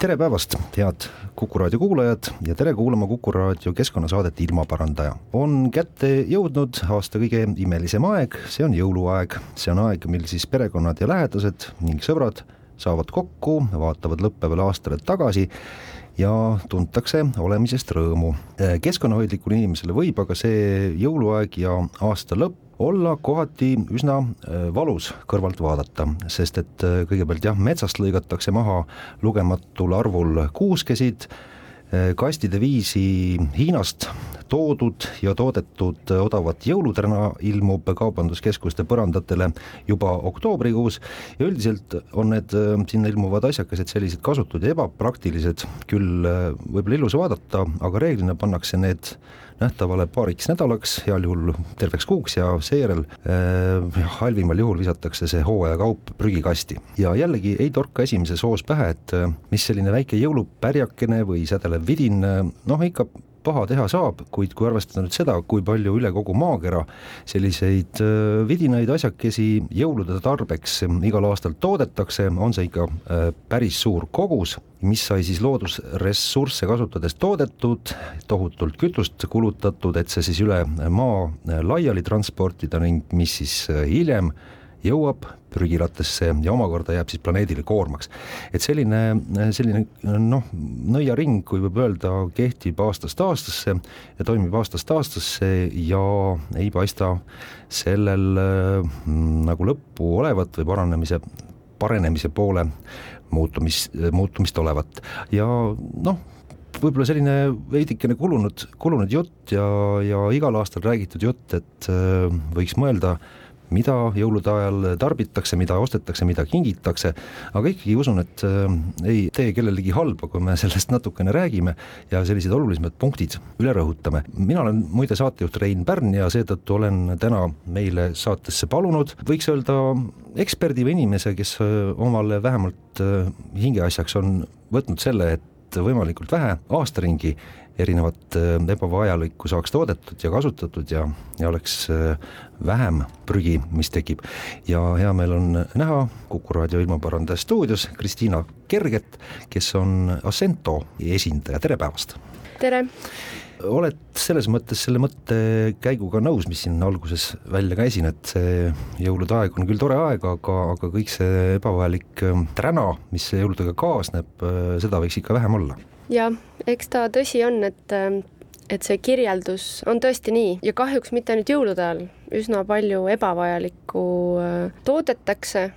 tere päevast, head Kuku raadio kuulajad ja tere kuulama Kuku raadio keskkonnasaadet Ilmaparandaja. on kätte jõudnud aasta kõige imelisem aeg, see on jõuluaeg, see on aeg, mil siis perekonnad ja lähedased ning sõbrad saavad kokku, vaatavad lõppevale aastale tagasi ja tuntakse olemisest rõõmu. keskkonnahoidlikule inimesele võib aga see jõuluaeg ja aasta lõpp olla kohati üsna äh, valus kõrvalt vaadata, sest et äh, kõigepealt jah, metsast lõigatakse maha lugematul arvul kuuskesid, äh, kastide viisi Hiinast toodud ja toodetud odavat jõuluträna ilmub kaubanduskeskuste põrandatele juba oktoobrikuus ja üldiselt on need sinna ilmuvad asjakesed sellised kasutud ja ebapraktilised, küll võib-olla ilus vaadata, aga reeglina pannakse need nähtavale paariks nädalaks, heal juhul terveks kuuks ja seejärel äh, halvimal juhul visatakse see hooajakaup prügikasti. ja jällegi ei torka esimeses hoos pähe, et äh, mis selline väike jõulupärjakene või sädelev vidin, äh, noh ikka paha teha saab, kuid kui arvestada nüüd seda, kui palju üle kogu maakera selliseid äh, vidinaid asjakesi jõulude tarbeks igal aastal toodetakse, on see ikka äh, päris suur kogus, mis sai siis loodusressursse kasutades toodetud, tohutult kütust kulutatud, et see siis üle maa laiali transportida ning mis siis äh, hiljem jõuab prügilattesse ja omakorda jääb siis planeedile koormaks. et selline, selline noh, nõiaring, kui võib öelda, kehtib aastast aastasse ja toimib aastast aastasse ja ei paista sellel mm, nagu lõppu olevat või paranemise, paranemise poole muutumis, muutumist olevat ja noh, võib-olla selline veidikene kulunud, kulunud jutt ja, ja igal aastal räägitud jutt, et äh, võiks mõelda äh, mida jõulude ajal tarbitakse, mida ostetakse, mida kingitakse, aga ikkagi usun, et äh, ei tee kellelegi halba, kui me sellest natukene räägime ja sellised olulisemad punktid üle rõhutame. mina olen muide saatejuht Rein Pärn ja seetõttu olen täna meile saatesse palunud, võiks öelda eksperdi või inimese, kes äh, omale vähemalt äh, hingeasjaks on võtnud selle, et võimalikult vähe aasta ringi erinevat ebavajalikku saaks toodetud ja kasutatud ja, ja oleks vähem prügi, mis tekib. ja hea meel on näha Kuku raadio ilmaparandaja stuudios Kristiina Kerget, kes on Assento esindaja, tere päevast! tere! Oled selles mõttes selle mõttekäiguga nõus, mis siin alguses välja käisin, et see jõulude aeg on küll tore aeg, aga, aga kõik see ebavajalik träna, mis jõuludega kaasneb, seda võiks ikka vähem olla? jah, eks ta tõsi on, et et see kirjeldus on tõesti nii ja kahjuks mitte ainult jõulude ajal, üsna palju ebavajalikku äh, toodetakse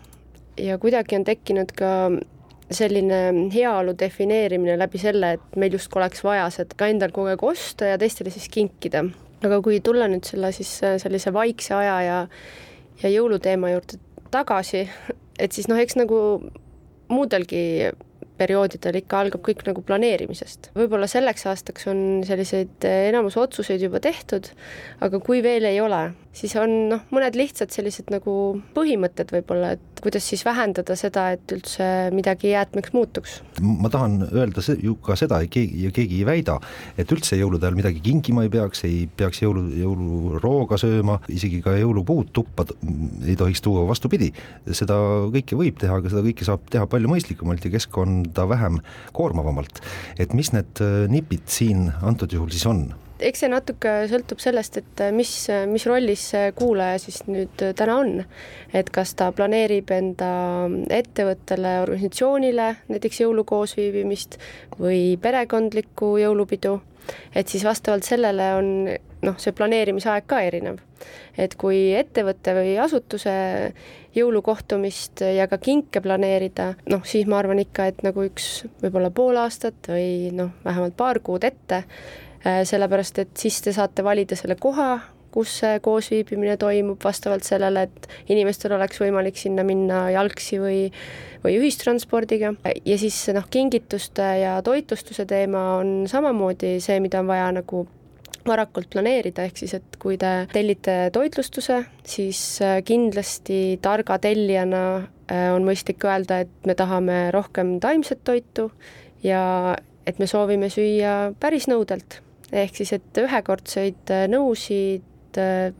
ja kuidagi on tekkinud ka selline heaolu defineerimine läbi selle, et meil justkui oleks vaja seda endal kogu aeg osta ja teistele siis kinkida. aga kui tulla nüüd selle siis äh, sellise vaikse aja ja, ja jõuluteema juurde tagasi, et siis noh, eks nagu muudelgi perioodidel ikka algab kõik nagu planeerimisest. võib-olla selleks aastaks on selliseid eh, enamus otsuseid juba tehtud, aga kui veel ei ole, siis on noh, mõned lihtsad sellised nagu põhimõtted võib-olla, et kuidas siis vähendada seda, et üldse midagi jäätmeks muutuks. ma tahan öelda ju ka seda, keegi ja keegi ei väida, et üldse jõulude ajal midagi kinkima ei peaks, ei peaks jõulu, jõulurooga sööma, isegi ka jõulupuud tuppa ei tohiks tuua, vastupidi, seda kõike võib teha, aga seda kõike saab teha palju mõistlikumalt ja keskkonda vähem koormavamalt. et mis need äh, nipid siin antud juhul siis on? Eks see natuke sõltub sellest, et mis, mis rollis see kuulaja siis nüüd täna on. et kas ta planeerib enda ettevõttele, organisatsioonile näiteks jõulukoosviibimist või perekondlikku jõulupidu, et siis vastavalt sellele on noh, see planeerimisaeg ka erinev. et kui ettevõtte või asutuse jõulukohtumist ja ka kinke planeerida, noh, siis ma arvan ikka, et nagu üks võib-olla pool aastat või noh, vähemalt paar kuud ette Äh, sellepärast et siis te saate valida selle koha, kus see koosviibimine toimub, vastavalt sellele, et inimestel oleks võimalik sinna minna jalgsi või või ühistranspordiga ja siis noh, kingituste ja toitlustuse teema on samamoodi see, mida on vaja nagu varakult planeerida, ehk siis et kui te tellite toitlustuse, siis äh, kindlasti targa tellijana äh, on mõistlik öelda, et me tahame rohkem taimset toitu ja et me soovime süüa päris nõudelt. Ehk siis, et ühekordseid äh, nõusid,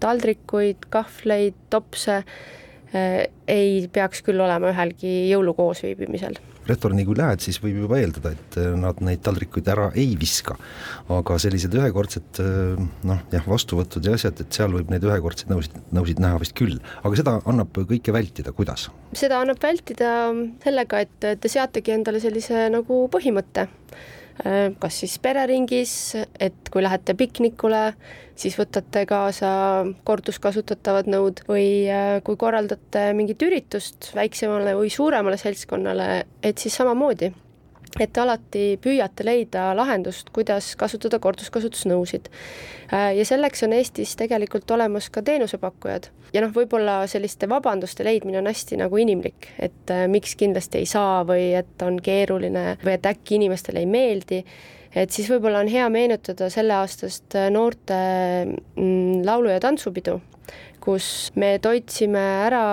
taldrikuid, kahvleid, topse ei peaks küll olema ühelgi jõulukoosviibimisel restorani kui lähed, siis võib juba eeldada, et äh, nad neid taldrikuid ära ei viska. aga sellised ühekordsed äh, noh, jah, vastuvõtud ja asjad, et seal võib neid ühekordseid nõusid, nõusid näha vist küll, aga seda annab kõike vältida, kuidas? seda annab vältida sellega, et te seategi endale sellise nagu põhimõtte Äh, kas siis pereringis, et kui lähete piknikule, siis võtate kaasa korduskasutatavad nõud või äh, kui korraldate mingit üritust väiksemale või suuremale seltskonnale, et siis samamoodi et alati püüate leida lahendust, kuidas kasutada korduskasutusnõusid. Äh, ja selleks on Eestis tegelikult olemas ka teenusepakkujad. Ja noh, võib-olla selliste vabanduste leidmine on hästi nagu inimlik, et äh, miks kindlasti ei saa või et on keeruline või et äkki inimestele ei meeldi. Et siis võib-olla on hea meenutada selleaastast noorte mm, laulu- ja tantsupidu, kus me toitsime ära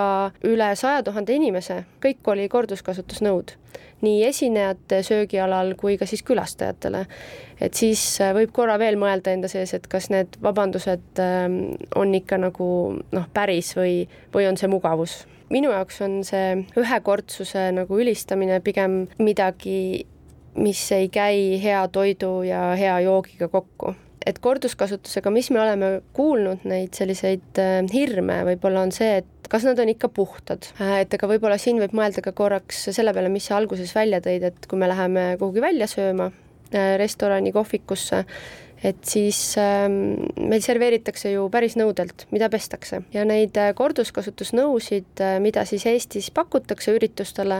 üle saja tuhande inimese, kõik oli korduskasutusnõud nii esinejate söögialal kui ka siis külastajatele. et siis äh, võib korra veel mõelda enda sees, et kas need vabandused ähm, on ikka nagu noh, päris või, või on see mugavus. minu jaoks on see ühekordsuse nagu ülistamine pigem midagi, mis ei käi hea toidu ja hea joogiga kokku et korduskasutusega, mis me oleme kuulnud, neid selliseid äh, hirme võib-olla on see, et kas nad on ikka puhtad, äh, et aga võib-olla siin võib mõelda ka korraks selle peale, mis sa alguses välja tõid, et kui me läheme kuhugi välja sööma, äh, restorani, kohvikusse, et siis ähm, meil serveeritakse ju päris nõudelt, mida pestakse ja neid korduskasutusnõusid, mida siis Eestis pakutakse üritustele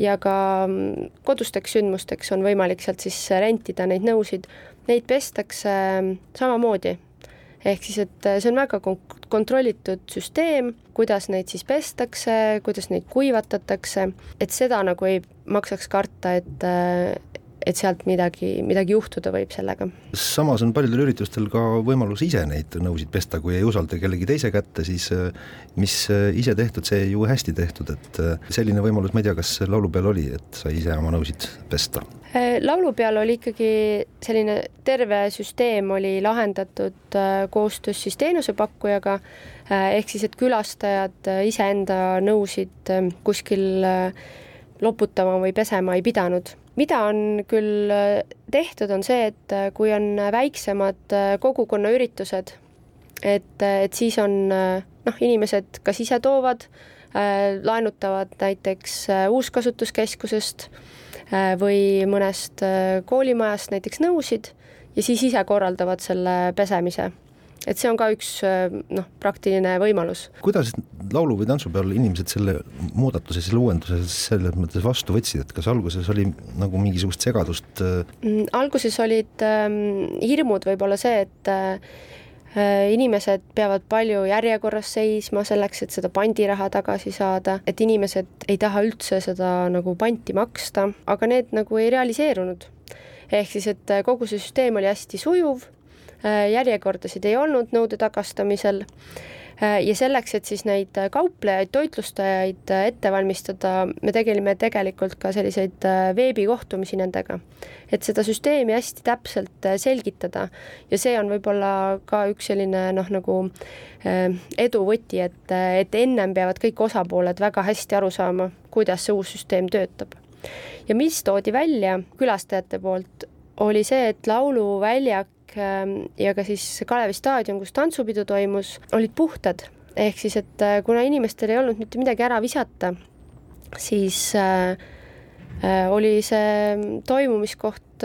ja ka mm, kodusteks sündmusteks on võimalik sealt siis rentida neid nõusid neid pestakse ähm, samamoodi. Ehk siis, et äh, see on väga kontrollitud süsteem, kuidas neid siis pestakse, kuidas neid kuivatatakse, et seda nagu ei maksaks karta, et äh, et sealt midagi, midagi juhtuda võib sellega. samas on paljudel üritustel ka võimalus ise neid nõusid pesta, kui ei usalda kellegi teise kätte, siis äh, mis ise tehtud, see ju hästi tehtud, et selline võimalus, ma ei tea, kas laulupeol oli, et sai ise oma nõusid pesta? Äh, laulupeol oli ikkagi selline terve süsteem oli lahendatud äh, koostöös siis teenusepakkujaga, äh, ehk siis, et külastajad iseenda nõusid kuskil loputama või pesema ei pidanud. mida on küll tehtud, on see, et kui on väiksemad kogukonnaüritused, et, et siis on noh, inimesed kas ise toovad, laenutavad näiteks uuskasutuskeskusest või mõnest äh, koolimajast näiteks nõusid ja siis ise korraldavad selle pesemise et see on ka üks äh, noh, praktiline võimalus. kuidas laulu- või tantsupeol inimesed selle muudatuse, selle uuenduse selles mõttes vastu võtsid, et kas alguses oli nagu mingisugust segadust? Mm, alguses olid ähm, hirmud võib-olla see, et äh, Äh, inimesed peavad palju järjekorras seisma selleks, et seda pandiraha tagasi saada, et inimesed ei taha üldse seda nagu panti maksta, aga need nagu ei realiseerunud. ehk siis, et äh, kogu see süsteem oli hästi sujuv, äh, järjekordasid ei olnud nõude tagastamisel Äh, ja selleks, et siis neid kauplejaid, toitlustajaid äh, ette valmistada, me tegime tegelikult ka selliseid äh, veebikohtumisi nendega, et seda süsteemi hästi täpselt selgitada ja see on võib-olla ka üks selline noh, nagu edu võti, et, et ennem peavad kõik osapooled väga hästi aru saama, kuidas see uus süsteem töötab. ja mis toodi välja külastajate poolt, oli see, et lauluväljak ja ka siis Kalevi staadion, kus tantsupidu toimus, olid puhtad. ehk siis, et äh, kuna inimestel ei olnud mitte midagi ära visata, siis äh, äh, oli see toimumiskoht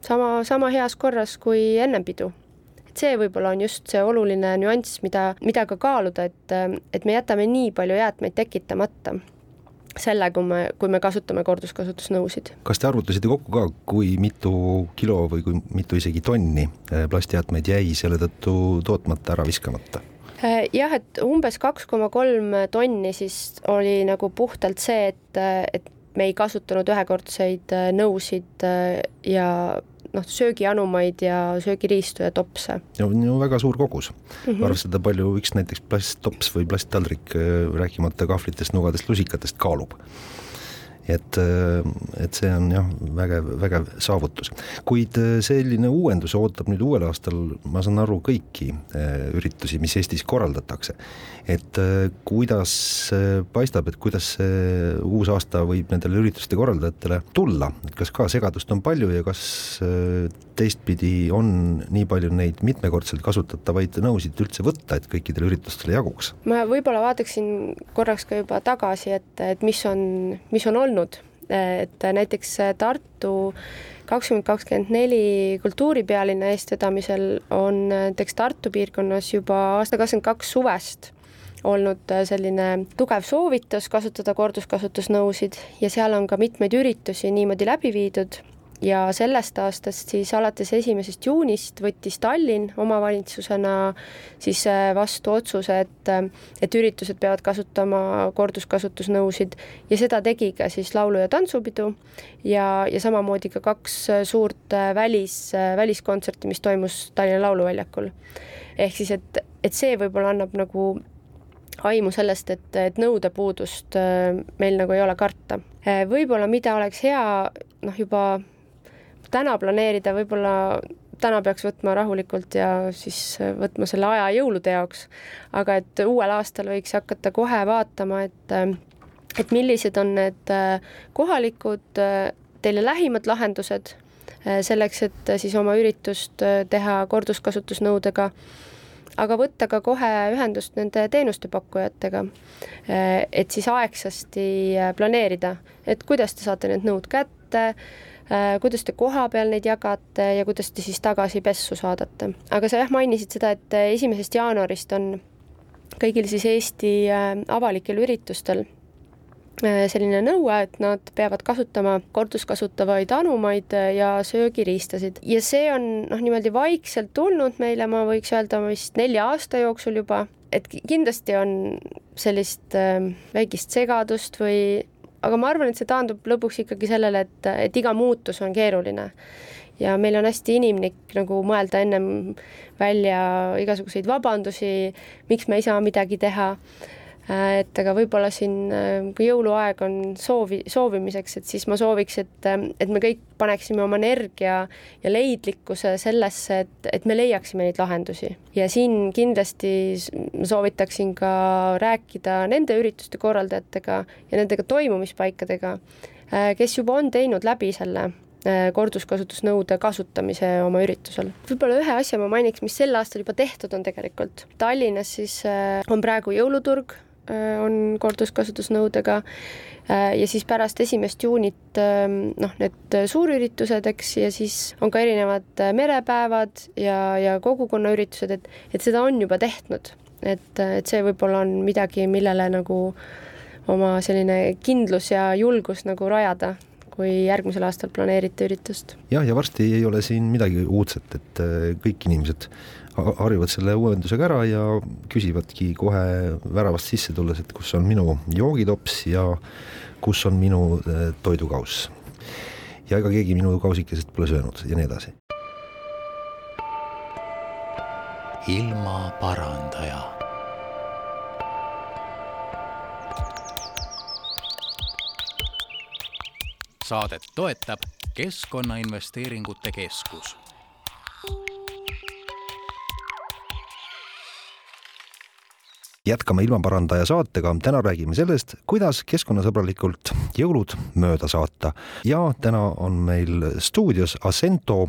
sama, sama heas korras kui ennem pidu. et see võib-olla on just see oluline nüanss, mida, mida ka kaaluda, et, et me jätame nii palju jäätmeid tekitamata selle, kui me, kui me kasutame korduskasutusnõusid. kas te arvutasite kokku ka, kui mitu kilo või kui mitu isegi tonni äh, plastjäätmeid jäi selle tõttu tootmata, ära viskamata? Äh, jah, et umbes kaks koma kolm tonni siis oli nagu puhtalt see, et, et me ei kasutanud ühekordseid nõusid ja noh, söögianumaid ja söögiriistu ja topse. on ju väga suur kogus mm -hmm., arvestada palju üks näiteks plasttops või plasttaldrik, rääkimata kahvlitest, nugadest, lusikatest kaalub et, et see on jah, vägev, vägev saavutus. kuid selline uuendus ootab nüüd uuel aastal, ma saan aru, kõiki eh, üritusi, mis Eestis korraldatakse. et eh, kuidas paistab, et kuidas see uus aasta võib nendele ürituste korraldajatele tulla, et kas ka segadust on palju ja kas eh, teistpidi on nii palju neid mitmekordselt kasutatavaid nõusid üldse võtta, et kõikidele üritustele jaguks? ma võib-olla vaataksin korraks ka juba tagasi, et, et mis on, mis on olnud olnud, et näiteks Tartu kakskümmend kakskümmend neli kultuuripealinna eestvedamisel on näiteks Tartu piirkonnas juba aasta kakskümmend kaks suvest olnud selline tugev soovitus kasutada korduskasutusnõusid ja seal on ka mitmeid üritusi niimoodi läbi viidud ja sellest aastast siis alates esimesest juunist võttis Tallinn omavalitsusena siis äh, vastu otsuse, et, äh, et üritused peavad kasutama korduskasutusnõusid ja seda tegi ka siis laulu- ja tantsupidu ja, ja samamoodi ka kaks äh, suurt välis, väliskontserti, mis toimus Tallinna Lauluväljakul. ehk siis, et, et see võib-olla annab nagu aimu sellest, et, et nõudepuudust meil nagu ei ole karta. võib-olla, mida oleks hea noh, juba täna planeerida, võib-olla täna peaks võtma rahulikult ja siis võtma selle aja jõulude jaoks. aga et uuel aastal võiks hakata kohe vaatama, et, et millised on need kohalikud teile lähimad lahendused selleks, et siis oma üritust teha korduskasutusnõudega aga võtta ka kohe ühendust nende teenustepakkujatega. et siis aegsasti planeerida, et kuidas te saate need nõud kätte Äh, kuidas te kohapeal neid jagate ja kuidas te siis tagasi pessu saadate. aga sa jah mainisid seda, et äh, esimesest jaanuarist on kõigil siis Eesti äh, avalikel üritustel selline nõue, et nad peavad kasutama korduskasutavaid anumaid ja söögiriistasid ja see on noh, niimoodi vaikselt tulnud meile, ma võiks öelda vist nelja aasta jooksul juba, et kindlasti on sellist väikest segadust või aga ma arvan, et see taandub lõpuks ikkagi sellele, et, et iga muutus on keeruline. ja meil on hästi inimlik nagu mõelda ennem välja igasuguseid vabandusi, miks me ei saa midagi teha et aga võib-olla siin, äh, kui jõuluaeg on soovi, soovimiseks, et siis ma sooviks, et, äh, et me kõik paneksime oma energia ja leidlikkuse sellesse, et, et me leiaksime neid lahendusi. ja siin kindlasti soovitaksin ka rääkida nende ürituste korraldajatega ja nendega toimumispaikadega, kes juba on teinud läbi selle korduskasutusnõude kasutamise oma üritusel. võib-olla ühe asja ma mainiks, mis sel aastal juba tehtud on tegelikult. Tallinnas siis on praegu jõuluturg Äh, on korduskasutusnõudega äh, ja siis pärast esimest juunit ähm, noh, need suurüritused, eks, ja siis on ka erinevad äh, merepäevad ja, ja kogukonnaüritused, et, et seda on juba tehtud, et, et see võib-olla on midagi, millele nagu oma selline kindlus ja julgus nagu rajada kui järgmisel aastal planeerite üritust. jah, ja varsti ei ole siin midagi uudset, et kõik inimesed harjuvad selle uuendusega ära ja küsivadki kohe väravast sisse tulles, et kus on minu joogitops ja kus on minu äh, toidukauss. ja ega keegi minu kausikesest pole söönud ja nii edasi. ilmaparandaja saadet toetab Keskkonnainvesteeringute Keskus jätkame ilmaparandaja saatega, täna räägime sellest, kuidas keskkonnasõbralikult jõulud mööda saata ja täna on meil stuudios Asento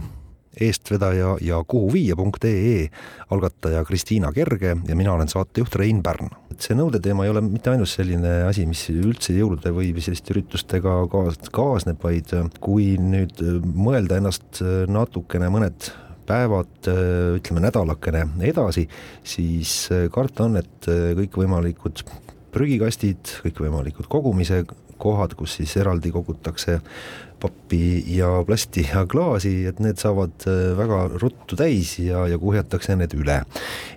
eestvedaja ja kuhuviia.ee algataja Kristiina Kerge ja mina olen saatejuht Rein Pärn. see nõude teema ei ole mitte ainult selline asi, mis üldse jõulude või selliste üritustega kaas-, kaasneb, vaid kui nüüd mõelda ennast natukene mõned päevad, ütleme nädalakene edasi, siis äh, karta on, et äh, kõikvõimalikud prügikastid, kõikvõimalikud kogumise kohad, kus siis eraldi kogutakse pappi ja plasti ja klaasi, et need saavad väga ruttu täis ja, ja kuhjatakse need üle.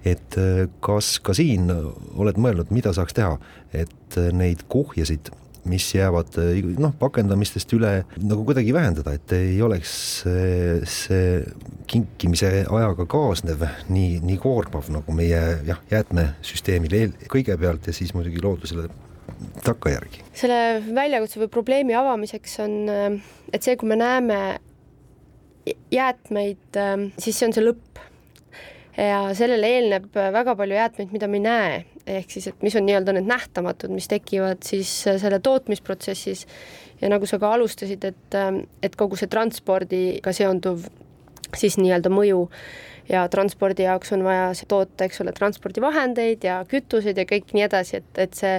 et kas ka siin oled mõelnud, mida saaks teha, et neid kuhjasid mis jäävad noh, pakendamistest üle nagu kuidagi vähendada, et ei oleks see, see kinkimise ajaga kaasnev nii, nii koormav nagu meie jah, jäätmesüsteemile kõigepealt ja siis muidugi loodusele takkajärgi. selle väljakutse või probleemi avamiseks on, et see, kui me näeme jäätmeid, siis see on see lõpp ja sellele eelneb väga palju jäätmeid, mida me ei näe, ehk siis, et mis on nii-öelda need nähtamatud, mis tekivad siis selle tootmisprotsessis. Ja nagu sa ka alustasid, et, et kogu see transpordiga seonduv siis nii-öelda mõju ja transpordi jaoks on vaja toota, eks ole, transpordivahendeid ja kütuseid ja kõik nii edasi, et, et see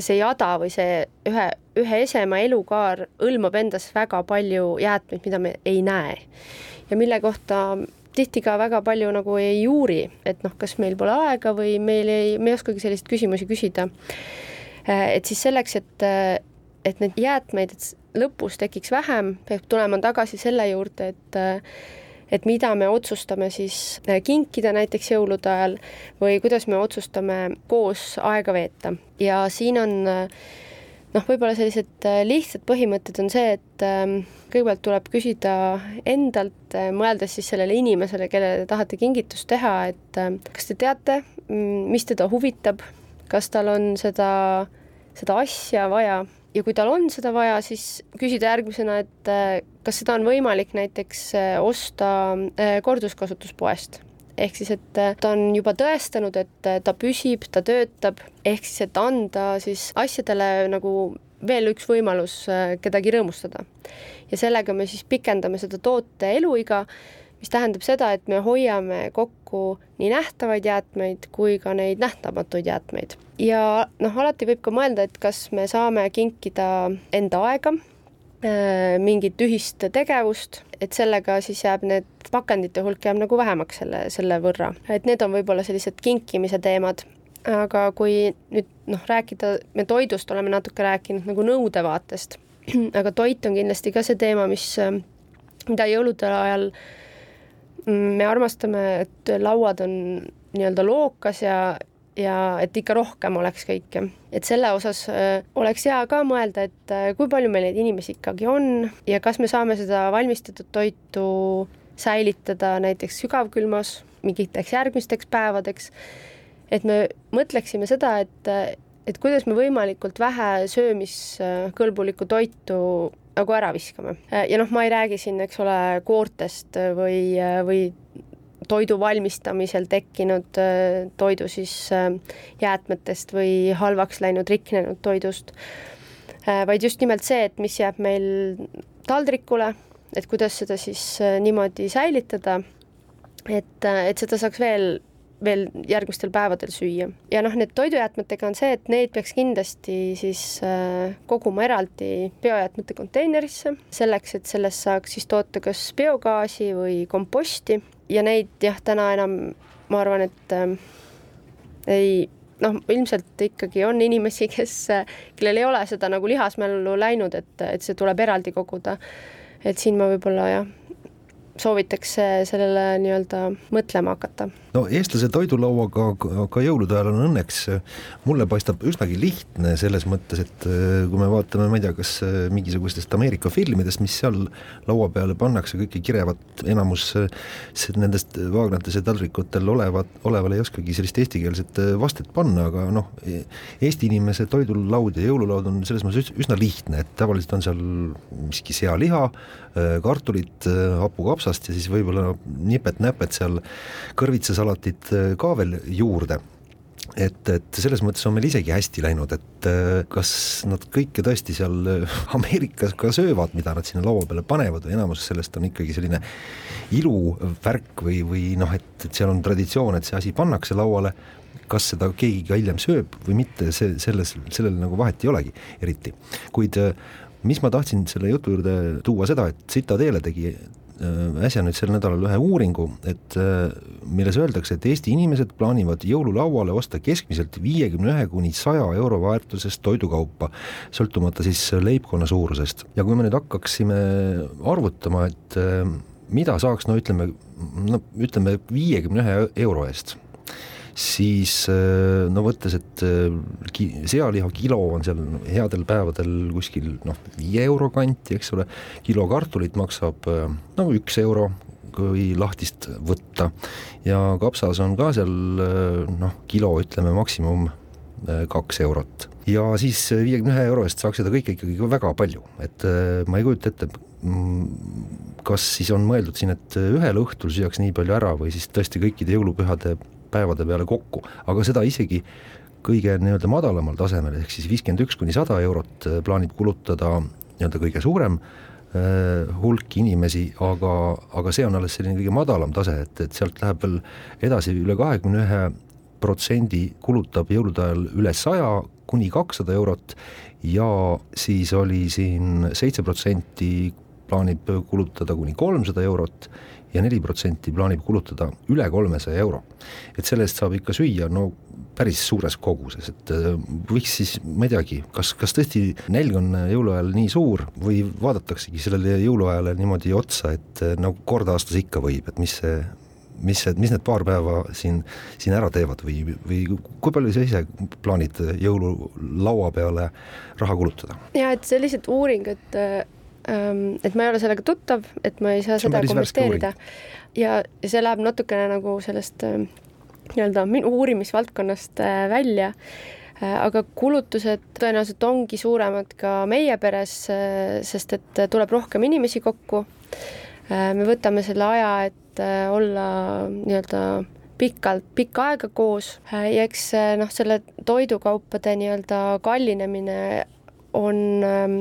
see jada või see ühe, ühe esema elukaar hõlmab endas väga palju jäätmeid, mida me ei näe. Ja mille kohta tihti ka väga palju nagu ei uuri, et noh, kas meil pole aega või meil ei, me ei oskagi selliseid küsimusi küsida. Äh, et siis selleks, et, et neid jäätmeid, lõpus tekiks vähem, peab tulema tagasi selle juurde, et et mida me otsustame siis äh, kinkida näiteks jõulude ajal või kuidas me otsustame koos aega veeta ja siin on äh, noh, võib-olla sellised äh, lihtsad põhimõtted on see, et ähm, kõigepealt tuleb küsida endalt, äh, mõeldes siis sellele inimesele, kellele te tahate kingitust teha, et ähm, kas te teate, mm, mis teda huvitab, kas tal on seda, seda asja vaja. Ja kui tal on seda vaja, siis küsida järgmisena, et äh, kas seda on võimalik näiteks osta korduskasutuspoest ehk siis, et äh, ta on juba tõestanud, et äh, ta püsib, ta töötab, ehk siis, et anda siis asjadele nagu veel üks võimalus äh, kedagi rõõmustada. ja sellega me siis pikendame seda toote eluiga, mis tähendab seda, et me hoiame kokku nii nähtavaid jäätmeid kui ka neid nähtamatuid jäätmeid. ja noh, alati võib ka mõelda, et kas me saame kinkida enda aega mingit ühist tegevust, et sellega siis jääb need pakendite hulk jääb nagu vähemaks selle, selle võrra, et need on võib-olla sellised kinkimise teemad. aga kui nüüd noh, rääkida, me toidust oleme natuke rääkinud nagu nõude vaatest, aga toit on kindlasti ka see teema, mis, mida jõulude ajal me armastame, et lauad on nii-öelda lookas ja, ja et ikka rohkem oleks kõike. et selle osas äh, oleks hea ka mõelda, et äh, kui palju meil neid inimesi ikkagi on ja kas me saame seda valmistatud toitu säilitada näiteks sügavkülmas mingiteks järgmisteks päevadeks. et me mõtleksime seda, et, et kuidas me võimalikult vähe söömiskõlbulikku toitu nagu ära viskame. ja noh, ma ei räägi siin, eks ole, koortest või, või toidu valmistamisel tekkinud äh, toidu siis äh, jäätmetest või halvaks läinud riknenud toidust, äh, vaid just nimelt see, et mis jääb meil taldrikule, et kuidas seda siis niimoodi säilitada, et, et seda saaks veel veel järgmistel päevadel süüa. ja noh, need toidujäätmetega on see, et neid peaks kindlasti siis koguma eraldi biojäätmete konteinerisse, selleks et sellest saaks siis toota kas biogaasi või komposti ja neid jah, täna enam ma arvan, et äh, ei noh, ilmselt ikkagi on inimesi, kes, kellel ei ole seda nagu lihasmällu läinud, et, et see tuleb eraldi koguda. et siin ma võib-olla jah, soovitaks sellele nii-öelda mõtlema hakata no eestlase toidulauaga ka jõulude ajal on õnneks, mulle paistab üsnagi lihtne selles mõttes, et äh, kui me vaatame, ma ei tea, kas äh, mingisugustest Ameerika filmidest, mis seal laua peale pannakse, kõike kirevat, enamus äh, nendest vaagnates ja taldrikutel olevat, olevale ei oskagi sellist eestikeelset vastet panna, aga noh, Eesti inimese toidulaud ja jõululaud on selles mõttes üsna lihtne, et tavaliselt on seal miski sealiha, kartulit, hapukapsast ja siis võib-olla nipet-näpet seal kõrvitsas salatit äh, ka veel juurde et, et selles mõttes on meil isegi hästi läinud, et äh, kas nad kõike tõesti seal äh, Ameerikas ka söövad, mida nad sinna laua peale panevad või enamus sellest on ikkagi selline iluvärk või, või noh, et, et seal on traditsioon, et see asi pannakse lauale, kas seda keegi ka hiljem sööb või mitte, see, selles, sellel nagu vahet ei olegi eriti. kuid mis ma tahtsin selle jutu juurde tuua seda, et Citadele tegi äsja nüüd sel nädalal ühe uuringu, et milles öeldakse, et Eesti inimesed plaanivad jõululauale osta keskmiselt viiekümne ühe kuni saja euro väärtusest toidukaupa, sõltumata siis leibkonna suurusest. ja kui me nüüd hakkaksime arvutama, et mida saaks, no ütleme, no ütleme viiekümne ühe euro eest siis äh, no võttes, et äh, ki-, sealiha kilo on seal headel päevadel kuskil noh, viie euro kanti, eks ole, kilo kartulit maksab äh, no üks euro, kui lahtist võtta. Ja kapsas on ka seal noh, kilo ütleme maksimum kaks eurot. Ja siis viiekümne ühe euro eest saaks seda kõike ikkagi väga palju, et ma ei kujuta ette, mm, kas siis on mõeldud siin, et ühel õhtul süüakse nii palju ära või siis tõesti kõikide jõulupühade päevade peale kokku, aga seda isegi kõige nii-öelda madalamal tasemel, ehk siis viiskümmend üks kuni sada eurot äh, plaanib kulutada nii-öelda kõige suurem äh, hulk inimesi, aga, aga see on alles selline kõige madalam tase, et, et sealt läheb veel edasi üle kahekümne ühe protsendi kulutab jõulude ajal üle saja kuni kakssada eurot ja siis oli siin seitse protsenti plaanib kulutada kuni kolmsada eurot ja neli protsenti plaanib kulutada üle kolmesaja euro. et selle eest saab ikka süüa no päris suures koguses, et äh, võiks siis, ma ei teagi, kas, kas tõesti nälg on jõuluajal nii suur või vaadataksegi sellele jõuluajale niimoodi otsa, et äh, no kord aastas ikka võib, et mis see mis see, mis need paar päeva siin, siin ära teevad või, või kui palju sa ise plaanid jõululaua peale raha kulutada? ja et sellised uuringud Ähm, et ma ei ole sellega tuttav, et ma ei saa see seda kommenteerida. ja, ja see läheb natukene nagu sellest ähm, nii-öelda minu uurimisvaldkonnast äh, välja. Äh, aga kulutused tõenäoliselt ongi suuremad ka meie peres, äh, sest et tuleb rohkem inimesi kokku. me võtame selle aja, et olla nii-öelda pikalt, pikka aega koos ja eks noh, selle toidukaupade nii-öelda kallinemine on ähm,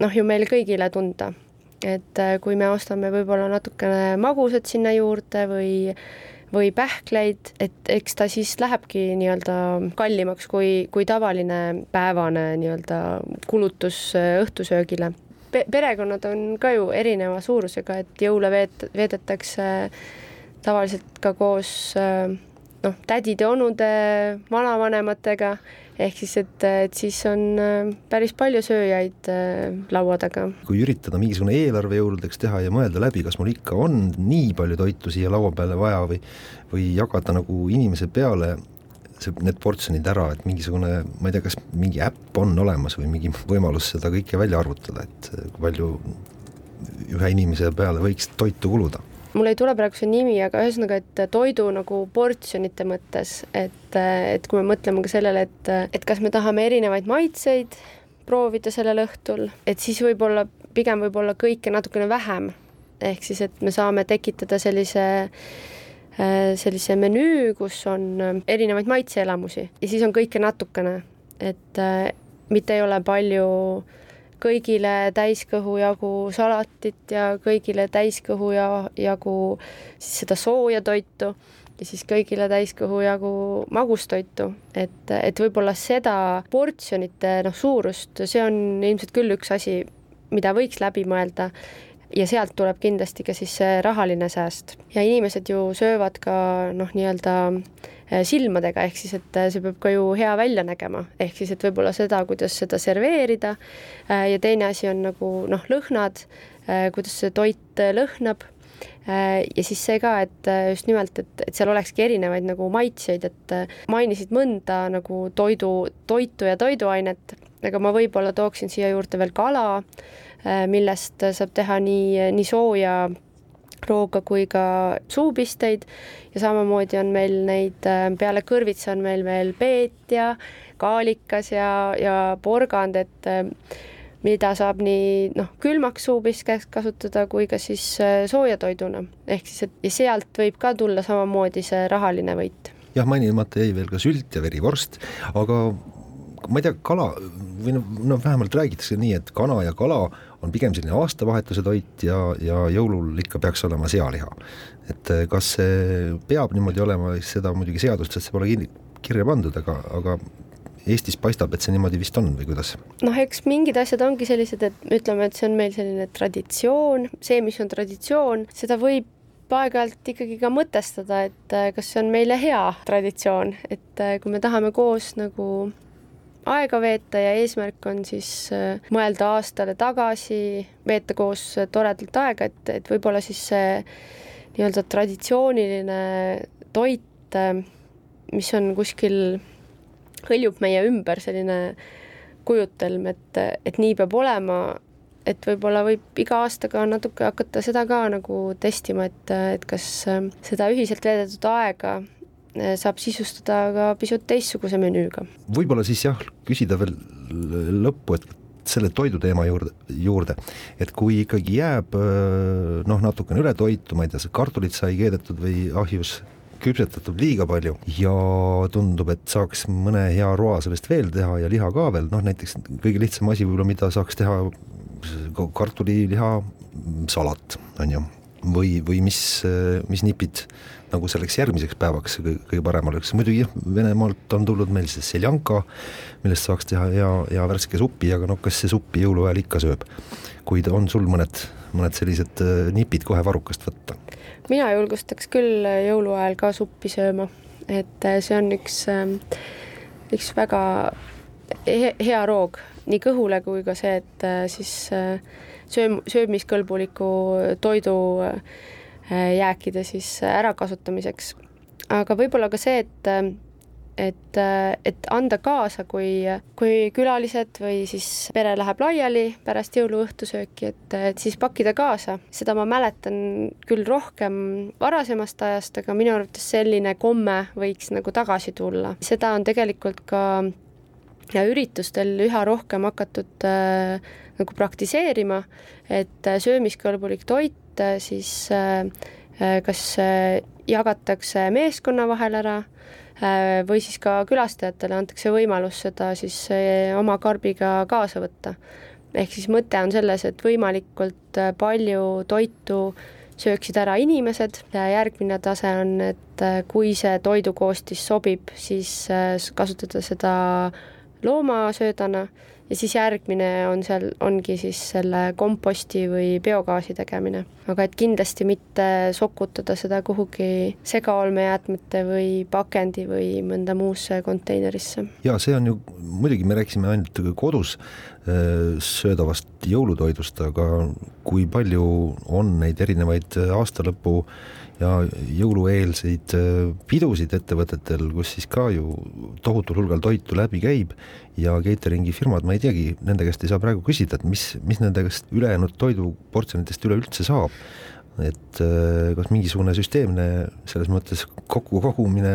noh, ju meile kõigile tunda. et äh, kui me ostame võib-olla natukene magusat sinna juurde või või pähkleid, et eks ta siis lähebki nii-öelda kallimaks kui, kui tavaline päevane nii-öelda kulutus äh, õhtusöögile Pe. perekonnad on ka ju erineva suurusega, et jõule veet-, veedetakse tavaliselt ka koos äh, noh, tädide-onude, vanavanematega ehk siis, et, et siis on äh, päris palju sööjaid äh, laua taga. kui üritada mingisugune eelarve jõuludeks teha ja mõelda läbi, kas mul ikka on nii palju toitu siia laua peale vaja või või jagada nagu inimese peale see, need portsjonid ära, et mingisugune, ma ei tea, kas mingi äpp on olemas või mingi võimalus seda kõike välja arvutada, et kui palju ühe inimese peale võiks toitu kuluda mul ei tule praegu see nimi, aga ühesõnaga, et toidu nagu portsjonite mõttes, et, et kui me mõtleme ka sellele, et, et kas me tahame erinevaid maitseid proovida sellel õhtul, et siis võib-olla pigem võib-olla kõike natukene vähem. ehk siis, et me saame tekitada sellise sellise menüü, kus on erinevaid maitseelamusi ja siis on kõike natukene, et mitte ei ole palju äh, kõigile täiskõhu jagu salatit ja kõigile täiskõhu ja jagu siis seda sooja toitu ja siis kõigile täiskõhu jagu magustoitu, et, et võib-olla seda portsjonite noh, suurust, see on ilmselt küll üks asi, mida võiks läbi mõelda. Ja sealt tuleb kindlasti ka siis see rahaline sääst. Ja inimesed ju söövad ka noh, nii-öelda silmadega, ehk siis, et äh, see peab ka ju hea välja nägema, ehk siis, et võib-olla seda, kuidas seda serveerida. Äh, ja teine asi on nagu noh, lõhnad, kuidas see toit lõhnab. ja siis see ka, et just nimelt, et, et seal olekski erinevaid nagu maitseid, et mainisid mõnda nagu toidu, toitu ja toiduainet, aga ma võib-olla tooksin siia juurde veel kala, millest saab teha nii, nii sooja rooga kui ka suupisteid ja samamoodi on meil neid, äh, peale kõrvitsa on meil veel peet ja kaalikas ja, ja porgand, et äh, mida saab nii noh, külmaks suupiskeks kasutada kui ka siis äh, soojatoiduna. ehk siis, et ja sealt võib ka tulla samamoodi see rahaline võit. jah, mainimata jäi veel ka sült ja verivorst, aga ma ei tea, kala või noh, no vähemalt räägitakse nii, et kana ja kala on pigem selline aastavahetuse toit ja, ja jõulul ikka peaks olema sealiha. et eh, kas see peab niimoodi olema, seda muidugi seadustes pole kinni, kirja pandud, aga, aga Eestis paistab, et see niimoodi vist on või kuidas? noh, eks mingid asjad ongi sellised, et ütleme, et see on meil selline traditsioon, see, mis on traditsioon, seda võib aeg-ajalt ikkagi ka mõtestada, et äh, kas see on meile hea traditsioon, et äh, kui me tahame koos nagu aega veeta ja eesmärk on siis äh, mõelda aastale tagasi, veeta koos toredalt aega, et, et võib-olla siis see nii-öelda traditsiooniline toit, mis on kuskil, hõljub meie ümber, selline kujutelm, et, et nii peab olema et võib-olla võib iga aastaga natuke hakata seda ka nagu testima, et, et kas äh, seda ühiselt veedetud aega äh, saab sisustada ka pisut teistsuguse menüüga. võib-olla siis jah, küsida veel lõppu, et selle toiduteema juurde, juurde, et kui ikkagi jääb äh, noh, natukene ületoitu, ma ei tea, see kartulit sai keedetud või ahjus küpsetatud liiga palju ja tundub, et saaks mõne hea roa sellest veel teha ja liha ka veel, noh näiteks kõige lihtsam asi võib-olla, mida saaks teha kartuliliha salat, on ju, või, või mis, mis nipid nagu selleks järgmiseks päevaks kõige, parem oleks, muidugi jah, Venemaalt on tulnud meil see seljanka, millest saaks teha hea, hea värske supi, aga noh, kas see suppi jõuluajal ikka sööb? kuid on sul mõned, mõned sellised äh, nipid kohe varrukast võtta? mina julgustaks küll jõuluajal ka suppi sööma, et äh, see on üks, ähm, üks väga hea roog nii kõhule kui ka see, et äh, siis äh, sööm-, söömiskõlbuliku toidu äh, jääkide siis ärakasutamiseks. aga võib-olla ka see, et et, et anda kaasa, kui, kui külalised või siis pere läheb laiali pärast jõuluõhtusööki, et, et siis pakkida kaasa. seda ma mäletan küll rohkem varasemast ajast, aga minu arvates selline komme võiks nagu tagasi tulla. seda on tegelikult ka ja üritustel üha rohkem hakatud äh, nagu praktiseerima, et äh, söömiskõlbulik toit äh, siis äh, äh, kas jagatakse meeskonna vahel ära või siis ka külastajatele antakse võimalus seda siis oma karbiga kaasa võtta. ehk siis mõte on selles, et võimalikult palju toitu sööksid ära inimesed ja järgmine tase on, et kui see toidukoostis sobib, siis kasutada seda loomasöödana ja siis järgmine on seal, ongi siis selle komposti või biogaasi tegemine. aga et kindlasti mitte sokutada seda kuhugi segaolmejäätmete või pakendi või mõnda muusse konteinerisse. ja see on ju, muidugi me rääkisime ainult kodus äh, söödavast jõulutoidust, aga kui palju on neid erinevaid aastalõpu ja jõulueelseid äh, pidusid ettevõtetel, kus siis ka ju tohutul hulgal toitu läbi käib ja catering'i firmad, ma ei teagi, nende käest ei saa praegu küsida, et mis, mis nendest ülejäänud toiduportsjonitest üleüldse saab et äh, kas mingisugune süsteemne selles mõttes kokkukogumine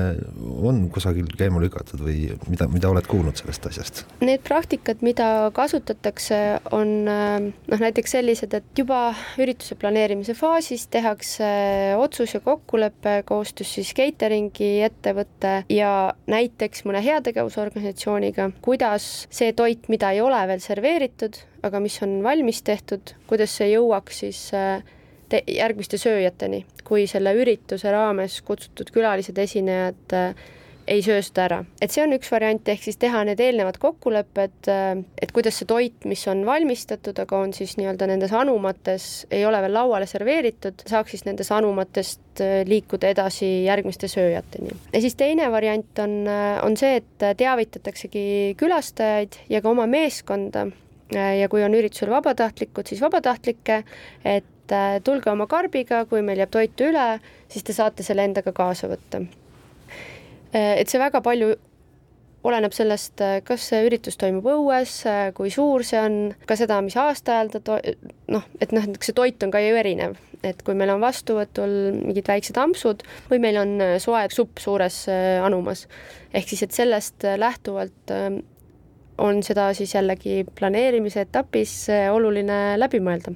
on kusagil käima lükatud või mida, mida oled kuulnud sellest asjast? Need praktikad, mida kasutatakse, on äh, noh, näiteks sellised, et juba ürituse planeerimise faasis tehakse otsus ja kokkulepe koostöös siis catering'i ettevõtte ja näiteks mõne heategevusorganisatsiooniga, kuidas see toit, mida ei ole veel serveeritud, aga mis on valmis tehtud, kuidas see jõuaks siis äh, te-, järgmiste sööjateni, kui selle ürituse raames kutsutud külalised, esinejad äh, ei söö seda ära. et see on üks variant, ehk siis teha need eelnevad kokkulepped, äh, et kuidas see toit, mis on valmistatud, aga on siis nii-öelda nendes anumates, ei ole veel lauale serveeritud, saaks siis nendes anumatest äh, liikuda edasi järgmiste sööjateni. ja siis teine variant on, on see, et teavitataksegi külastajaid ja ka oma meeskonda ja kui on üritusel vabatahtlikud, siis vabatahtlikke, et et äh, tulge oma karbiga, kui meil jääb toitu üle, siis te saate selle endaga kaasa võtta. Äh, et see väga palju oleneb sellest, äh, kas see üritus toimub õues, kui suur see on, ka seda, mis aastaajal ta to-, noh, et noh, see toit on ka ju erinev, et kui meil on vastuvõtul mingid väiksed ampsud või meil on soe supp suures anumas, ehk siis, et sellest lähtuvalt on seda siis jällegi planeerimise etapis oluline läbi mõelda.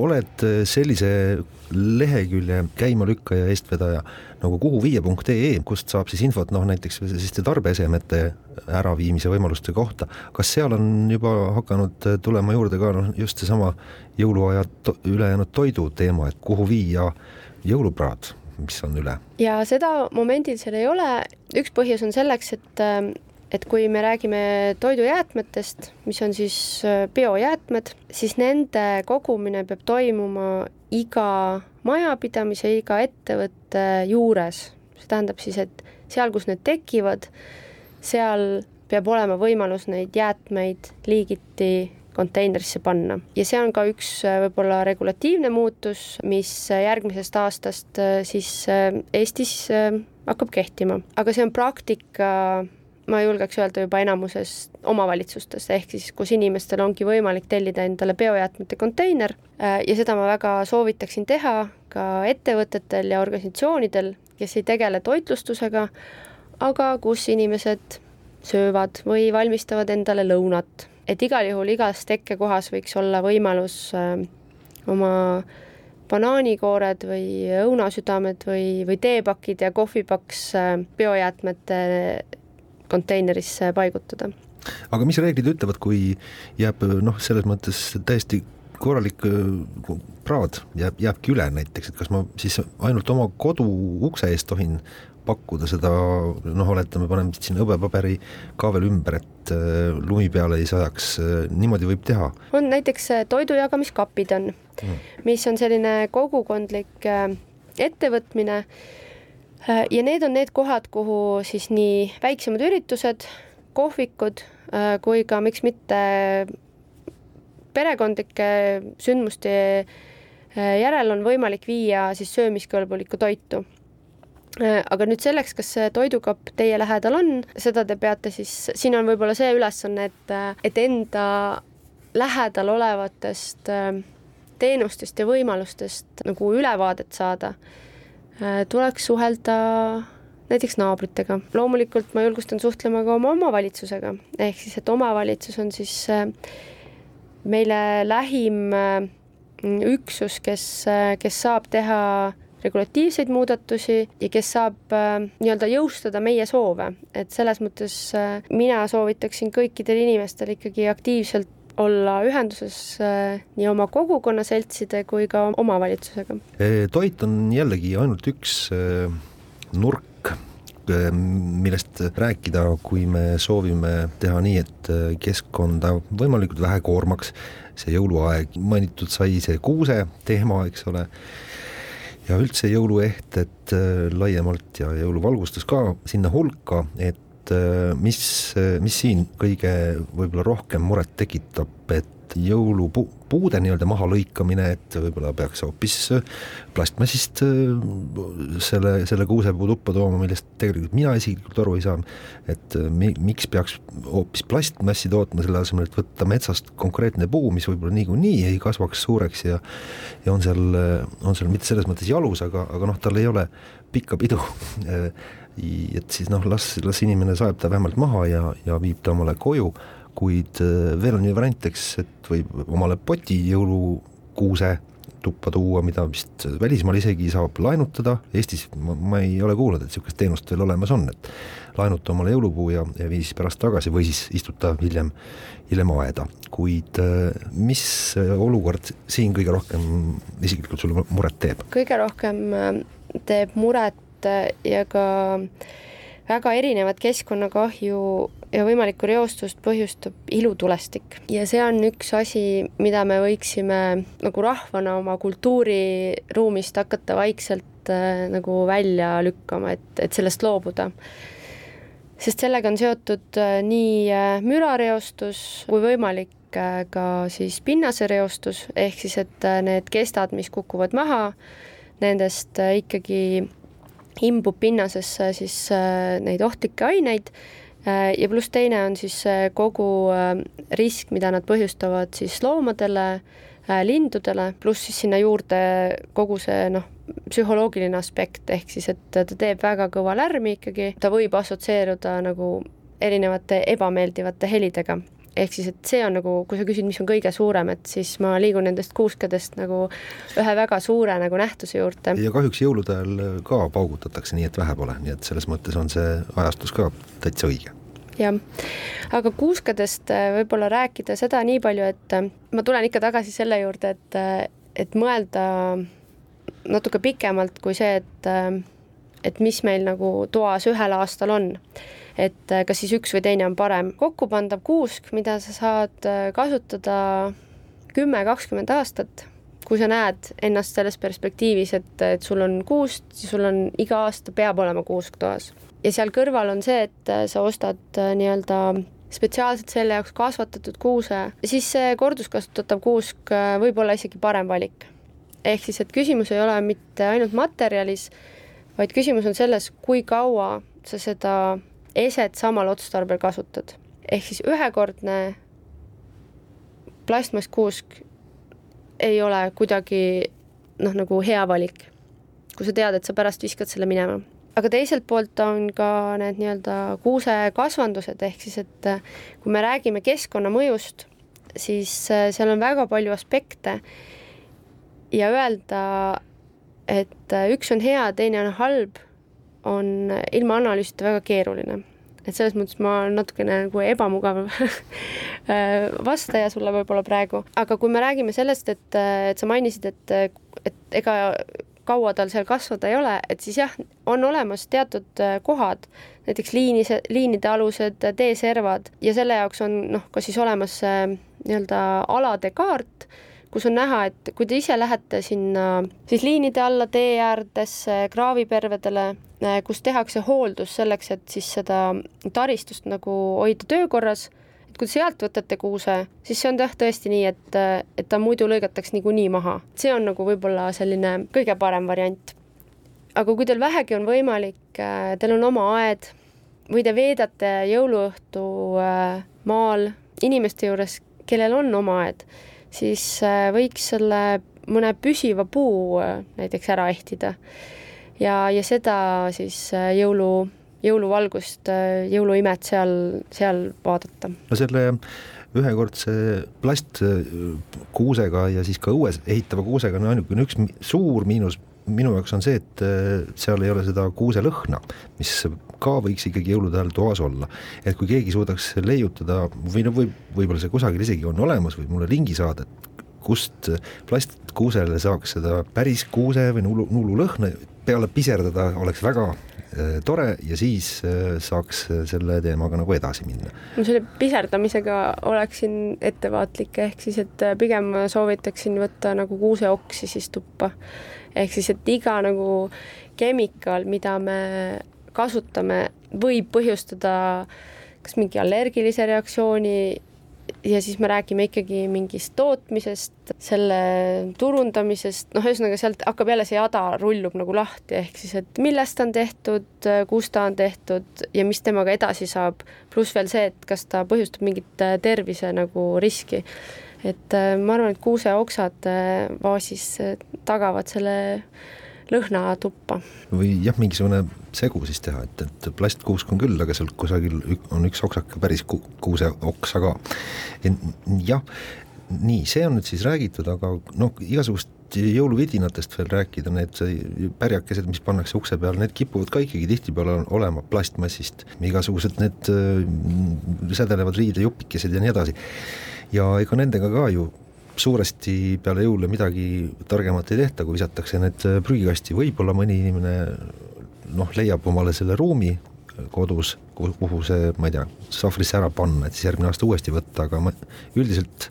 oled sellise lehekülje käimalükkaja, eestvedaja nagu kuhuviia.ee, kust saab siis infot noh, näiteks selliste tarbeesemete äraviimise võimaluste kohta. kas seal on juba hakanud tulema juurde ka noh, just seesama jõuluaja to ülejäänud toidu teema, et kuhu viia jõulupraad, mis on üle? ja seda momendil seal ei ole, üks põhjus on selleks, et et kui me räägime toidujäätmetest, mis on siis äh, biojäätmed, siis nende kogumine peab toimuma iga majapidamise, iga ettevõtte juures. see tähendab siis, et seal, kus need tekivad, seal peab olema võimalus neid jäätmeid liigiti konteinerisse panna ja see on ka üks äh, võib-olla regulatiivne muutus, mis järgmisest aastast äh, siis Eestis hakkab kehtima, aga see on praktika ma julgeks öelda juba enamuses omavalitsustes, ehk siis kus inimestel ongi võimalik tellida endale biojäätmete konteiner äh, ja seda ma väga soovitaksin teha ka ettevõtetel ja organisatsioonidel, kes ei tegele toitlustusega, aga kus inimesed söövad või valmistavad endale lõunat. et igal juhul igas tekkekohas võiks olla võimalus äh, oma banaanikoored või õunasüdamed või, või teepakid ja kohvipaks äh, biojäätmete konteinerisse paigutada. aga mis reeglid ütlevad, kui jääb noh, selles mõttes täiesti korralik äh, praad jääb, jääbki üle näiteks, et kas ma siis ainult oma kodu ukse eest tohin pakkuda seda, noh, oletame, paneme sinna hõbepaberi ka veel ümber, et äh, lumi peale ei sajaks, äh, niimoodi võib teha. on näiteks toidujagamiskapid on mm., mis on selline kogukondlik ettevõtmine ja need on need kohad, kuhu siis nii väiksemad üritused, kohvikud äh, kui ka miks mitte perekondlike sündmuste äh, järel on võimalik viia siis söömiskõlbulikku toitu. aga nüüd selleks, kas see toidukapp teie lähedal on, seda te peate siis, siin on võib-olla see ülesanne, et, et enda lähedal olevatest teenustest ja võimalustest nagu ülevaadet saada Äh, tuleks suhelda näiteks naabritega. loomulikult ma julgustan suhtlema ka oma omavalitsusega, ehk siis, et omavalitsus on siis äh, meile lähim äh, üksus, kes, kes saab teha regulatiivseid muudatusi ja kes saab nii-öelda jõustada meie soove, et selles mõttes mina soovitaksin kõikidel inimestel ikkagi aktiivselt olla ühenduses äh, nii oma kogukonna seltside kui ka omavalitsusega. toit on jällegi ainult üks äh, nurk äh, millest rääkida, kui me soovime teha nii, et keskkonda võimalikult vähe koormaks. see jõuluaeg, mainitud sai see kuuse teema, eks ole, ja üldse jõuluehted laiemalt ja jõuluvalgustus ka sinna hulka, et et äh, mis, mis siin kõige võib-olla rohkem muret tekitab, et jõulupuude nii-öelda mahalõikamine, et võib-olla peaks hoopis plastmassist äh, selle, selle kuusepuu tuppa tooma, millest tegelikult mina isiklikult aru ei saa. et äh, mi, miks peaks hoopis plastmassi tootma, selle asemel, et võtta metsast konkreetne puu, mis võib-olla niikuinii ei kasvaks suureks ja ja on seal, on seal mitte selles mõttes jalus, aga, aga noh, tal ei ole pikka pidu et siis noh, las, las inimene saeb ta vähemalt maha ja, ja viib ta omale koju, kuid äh, veel on ju variant, eks, et võib omale poti jõulukuuse tuppa tuua, mida vist välismaal isegi saab laenutada, Eestis ma, ma ei ole kuulnud, et niisugust teenust veel olemas on, et laenuta omale jõulupuu ja, ja vii siis pärast tagasi või siis istuta hiljem, hiljem aeda. kuid äh, mis olukord siin kõige rohkem isiklikult sulle muret teeb? kõige rohkem äh, teeb muret ja ka väga erinevat keskkonnakahju ja võimalikku reostust põhjustab ilutulestik ja see on üks asi, mida me võiksime nagu rahvana oma kultuuriruumist hakata vaikselt äh, nagu välja lükkama, et, et sellest loobuda. sest sellega on seotud äh, nii äh, mürareostus kui võimalik äh, ka siis pinnasereostus ehk siis, et äh, need kestad, mis kukuvad maha, nendest äh, ikkagi imbub pinnasesse siis äh, neid ohtlikke aineid äh, ja pluss teine on siis kogu äh, risk, mida nad põhjustavad siis loomadele, lindudele, pluss siis sinna juurde kogu see noh, psühholoogiline aspekt, ehk siis et ta teeb väga kõva lärmi ikkagi, ta võib assotsieeruda nagu erinevate ebameeldivate helidega ehk siis, et see on nagu, kui sa küsid, mis on kõige suurem, et siis ma liigun nendest kuuskedest nagu ühe väga suure nagu nähtuse juurde. ja kahjuks jõulude ajal ka paugutatakse nii, et vähe pole, nii et selles mõttes on see ajastus ka täitsa õige. Jah, aga kuuskedest äh, võib-olla rääkida seda nii palju, et äh, ma tulen ikka tagasi selle juurde, et, äh, et mõelda natuke pikemalt kui see, et, et mis meil nagu toas ühel aastal on et äh, kas siis üks või teine on parem. kokkupandav kuusk, mida sa saad äh, kasutada kümme, kakskümmend aastat, kui sa näed ennast selles perspektiivis, et, et sul on kuust, sul on iga aasta peab olema kuusk toas. ja seal kõrval on see, et äh, sa ostad nii-öelda spetsiaalselt selle jaoks kasvatatud kuuse, siis see korduskasutatav kuusk võib olla isegi parem valik. ehk siis, et küsimus ei ole mitte ainult materjalis, vaid küsimus on selles, kui kaua sa seda eset samal otstarbel kasutad. ehk siis ühekordne plastmasskuusk ei ole kuidagi noh, nagu hea valik, kui sa tead, et sa pärast viskad selle minema. aga teiselt poolt on ka need nii-öelda kuusekasvandused, ehk siis et äh, kui me räägime keskkonnamõjust, siis äh, seal on väga palju aspekte ja öelda, et äh, üks on hea, teine on halb on ilma analüüsita väga keeruline. Et selles mõttes ma olen natukene nagu ebamugav vastaja sulle võib-olla praegu, aga kui me räägime sellest, et, et sa mainisid, et, et ega kaua tal seal kasvada ei ole, et siis jah, on olemas teatud kohad, näiteks liinis, liinide alused, teeservad ja selle jaoks on noh, ka siis olemas nii-öelda alade kaart kus on näha, et kui te ise lähete sinna siis liinide alla, tee äärtesse, kraavipervedele, eh, kus tehakse hooldus selleks, et siis seda taristust nagu hoida töökorras, et kui te sealt võtate kuuse, siis see on jah, tõesti nii, et, et ta muidu lõigataks niikuinii maha. see on nagu võib-olla selline kõige parem variant. aga kui teil vähegi on võimalik, eh, teil on oma aed või te veedate jõuluõhtu eh, maal inimeste juures, kellel on oma aed siis äh, võiks selle mõne püsiva puu äh, näiteks ära ehtida. ja, ja seda siis äh, jõulu, jõuluvalgust, jõuluimet seal, seal vaadata. no selle ühekordse plastkuusega ja siis ka õues ehitava kuusega on ainukene üks suur miinus minu jaoks on see, et seal ei ole seda kuuselõhna, mis ka võiks ikkagi jõulude ajal toas olla. et kui keegi suudaks leiutada või no võib, võib-olla see kusagil isegi on olemas, võib mulle lingi saada, et kust plastkuusele saaks seda päris kuuse või nuulu, nuululõhna peale piserdada, oleks väga äh, tore ja siis äh, saaks selle teemaga nagu edasi minna. no selle piserdamisega oleksin ettevaatlik, ehk siis, et äh, pigem soovitaksin võtta nagu kuuseoksi siis tuppa. Ehk siis, et iga nagu kemikaal, mida me kasutame, võib põhjustada kas mingi allergilise reaktsiooni ja siis me räägime ikkagi mingist tootmisest, selle turundamisest, noh, ühesõnaga sealt hakkab jälle see jada rullub nagu lahti, ehk siis, et millest ta on tehtud, kus ta on tehtud ja mis temaga edasi saab, pluss veel see, et kas ta põhjustab mingit tervise nagu riski. Et ma arvan, et kuuseoksad vaasis tagavad selle lõhna tuppa. või jah, mingisugune segu siis teha, et, et plastkuusk on küll, aga seal kusagil on üks oksake päris ku, kuuseoksa ka. jah, nii, see on nüüd siis räägitud, aga noh, igasugust jõuluvidinatest veel rääkida, need pärjakesed, mis pannakse ukse peale, need kipuvad ka ikkagi tihtipeale olema plastmassist, igasugused need äh, sädelevad riidejupikesed ja nii edasi. Ja ega nendega ka ju suuresti peale jõule midagi targemat ei tehta, kui visatakse need äh, prügikasti, võib-olla mõni inimene noh, leiab omale selle ruumi kodus, kuhu see, ma ei tea, sahvrisse ära panna, et siis järgmine aasta uuesti võtta, aga ma üldiselt,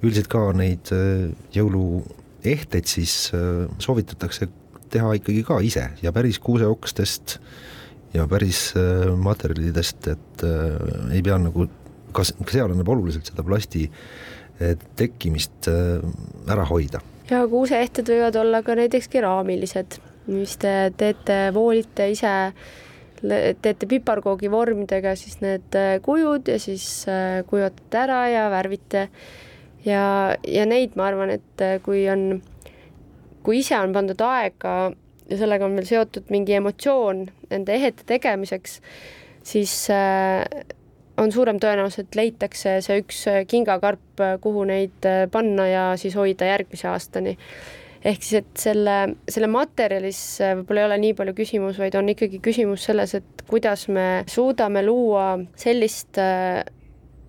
üldiselt ka neid äh, jõuluehteid siis äh, soovitatakse teha ikkagi ka ise ja päris kuuseokstest ja päris materjalidest, et ei pea nagu, kas, ka seal annab oluliselt seda plasti äh, tekkimist äh, ära hoida. ja kuuseehted võivad olla ka näiteks keraamilised, mis te teete, voolite ise, teete piparkoogi vormidega siis need äh, kujud ja siis äh, kuivatate ära ja värvite. ja, ja neid ma arvan, et kui on, kui ise on pandud aega ja sellega on veel seotud mingi emotsioon nende ehete tegemiseks, siis on suurem tõenäosus, et leitakse see üks kingakarp, kuhu neid panna ja siis hoida järgmise aastani ehk siis, et selle, selle materjalis võib-olla ei ole nii palju küsimus, vaid on ikkagi küsimus selles, et kuidas me suudame luua sellist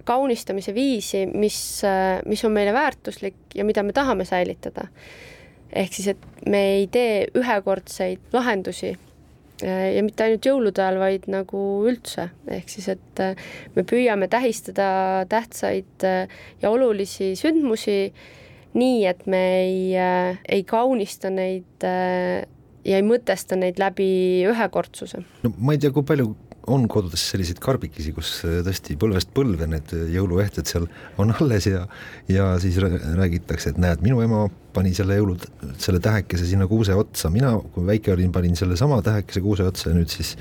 kaunistamise viisi, mis, mis on meile väärtuslik ja mida me tahame säilitada. ehk siis, et me ei tee ühekordseid lahendusi ja mitte ainult jõulude ajal, vaid nagu üldse, ehk siis, et me püüame tähistada tähtsaid ja olulisi sündmusi nii, et me ei, ei kaunista neid ja ei mõtesta neid läbi ühekordsuse. no ma ei tea, kui palju on kodudes selliseid karbikesi, kus äh, tõesti põlvest põlve need äh, jõuluehted seal on alles ja ja siis räägitakse, et näed, minu ema pani selle jõulu, selle tähekese sinna kuuse otsa, mina, kui väike olin, panin sellesama tähekese kuuse otsa ja nüüd siis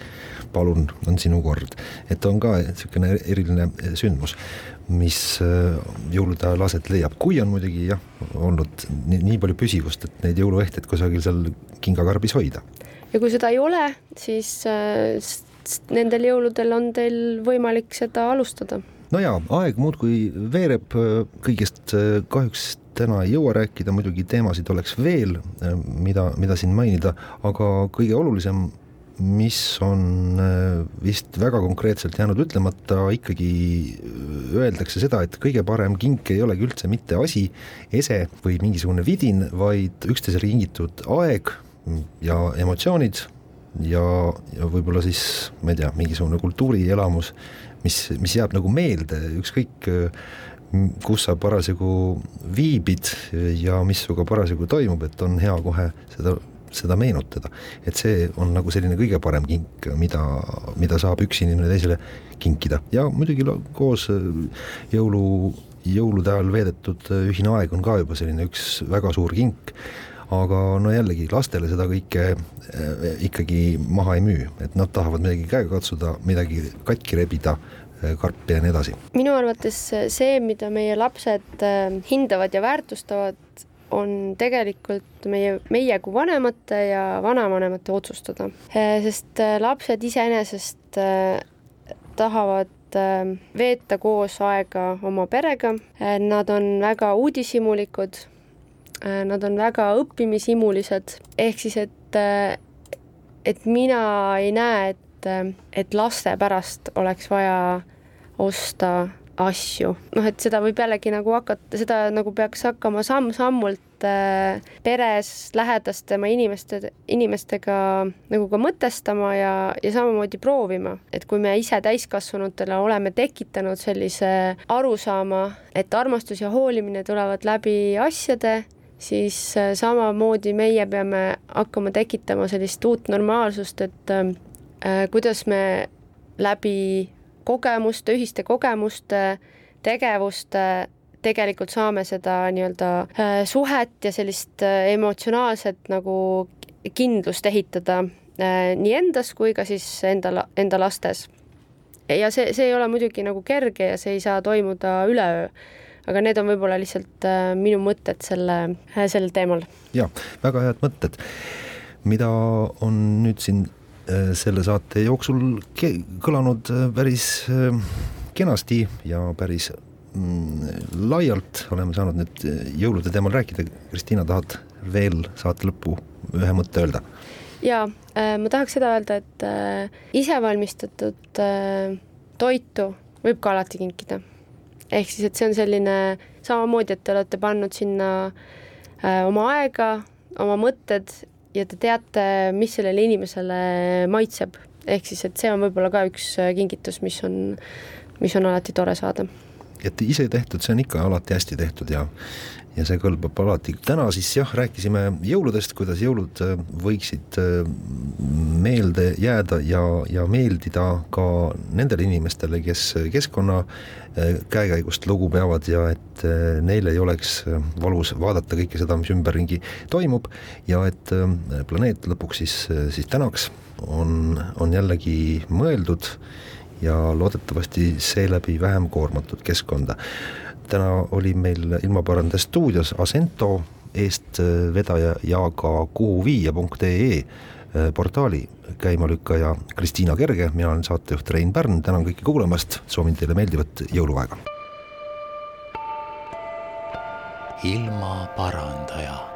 palun, on sinu kord. et on ka niisugune eriline äh, sündmus, mis jõulude ajal aset leiab, kui on muidugi jah, olnud nii, nii palju püsivust, et neid jõuluehteid kusagil seal kingakarbis hoida. Ja kui seda ei ole, siis et nendel jõuludel on teil võimalik seda alustada. no jaa, aeg muudkui veereb, kõigest äh, kahjuks täna ei jõua rääkida, muidugi teemasid oleks veel, äh, mida, mida siin mainida, aga kõige olulisem mis on äh, vist väga konkreetselt jäänud ütlemata, ikkagi öeldakse seda, et kõige parem kink ei olegi üldse mitte asi, ese või mingisugune vidin, vaid üksteisele kingitud aeg ja emotsioonid ja, ja võib-olla siis ma ei tea, mingisugune kultuurielamus, mis, mis jääb nagu meelde, ükskõik kus sa parasjagu viibid ja mis sinuga parasjagu toimub, et on hea kohe seda, seda meenutada. et see on nagu selline kõige parem kink, mida, mida saab üks inimene teisele kinkida ja muidugi koos jõulu, jõulude ajal veedetud ühine aeg on ka juba selline üks väga suur kink aga no jällegi lastele seda kõike äh, ikkagi maha ei müü, et nad tahavad midagi käega katsuda, midagi katki rebida äh, karpi ja nii edasi. minu arvates see, mida meie lapsed äh, hindavad ja väärtustavad, on tegelikult meie, meie kui vanemate ja vanavanemate otsustada, sest lapsed iseenesest tahavad veeta koos aega oma perega, nad on väga uudishimulikud nad on väga õppimishimulised, ehk siis, et, äh, et mina ei näe, et, äh, et laste pärast oleks vaja osta asju, noh, et seda võib jällegi nagu hakata, seda nagu peaks hakkama samm-sammult peres lähedaste oma inimeste, inimestega nagu ka mõtestama ja, ja samamoodi proovima, et kui me ise täiskasvanutena oleme tekitanud sellise arusaama, et armastus ja hoolimine tulevad läbi asjade siis äh, samamoodi meie peame hakkama tekitama sellist uut normaalsust, et äh, äh, kuidas me läbi kogemuste, ühiste kogemuste, tegevuste tegelikult saame seda nii-öelda äh, suhet ja sellist äh, emotsionaalset nagu kindlust ehitada äh, nii endas kui ka siis enda, enda lastes. ja see, see ei ole muidugi nagu kerge ja see ei saa toimuda üleöö aga need on võib-olla lihtsalt äh, minu mõtted selle, äh, sellel teemal. ja väga head mõtted, mida on nüüd siin äh, selle saate jooksul kõlanud päris kenasti ja päris mm, laialt oleme saanud nüüd jõulude teemal rääkida. Kristiina, tahad veel saate lõppu ühe mõtte öelda? ja ma tahaks seda öelda, et isevalmistatud toitu võib ka alati kinkida ehk siis, et see on selline samamoodi, et te olete pannud sinna äh, oma aega, oma mõtted ja te teate, mis sellele inimesele maitseb. ehk siis, et see on võib-olla ka üks äh, kingitus, mis on, mis on alati tore saada. Et ise tehtud, see on ikka alati hästi tehtud ja ja see kõlbab alati. täna siis jah, rääkisime jõuludest, kuidas jõulud äh, võiksid äh, meelde jääda ja, ja meeldida ka nendele inimestele, kes keskkonna äh, käekäigust lugu peavad ja et neil ei oleks valus vaadata kõike seda, mis ümberringi toimub ja et planeet lõpuks siis, siis tänaks on, on jällegi mõeldud ja loodetavasti seeläbi vähem koormatud keskkonda. Täna oli meil ilmaparandaja stuudios Asento eestvedaja ja ka kuhuviia.ee portaali käimalükkaja Kristiina Kerge, mina olen saatejuht Rein Pärn, tänan kõiki kuulamast, soovin teile meeldivat jõuluaega. ilmaparandaja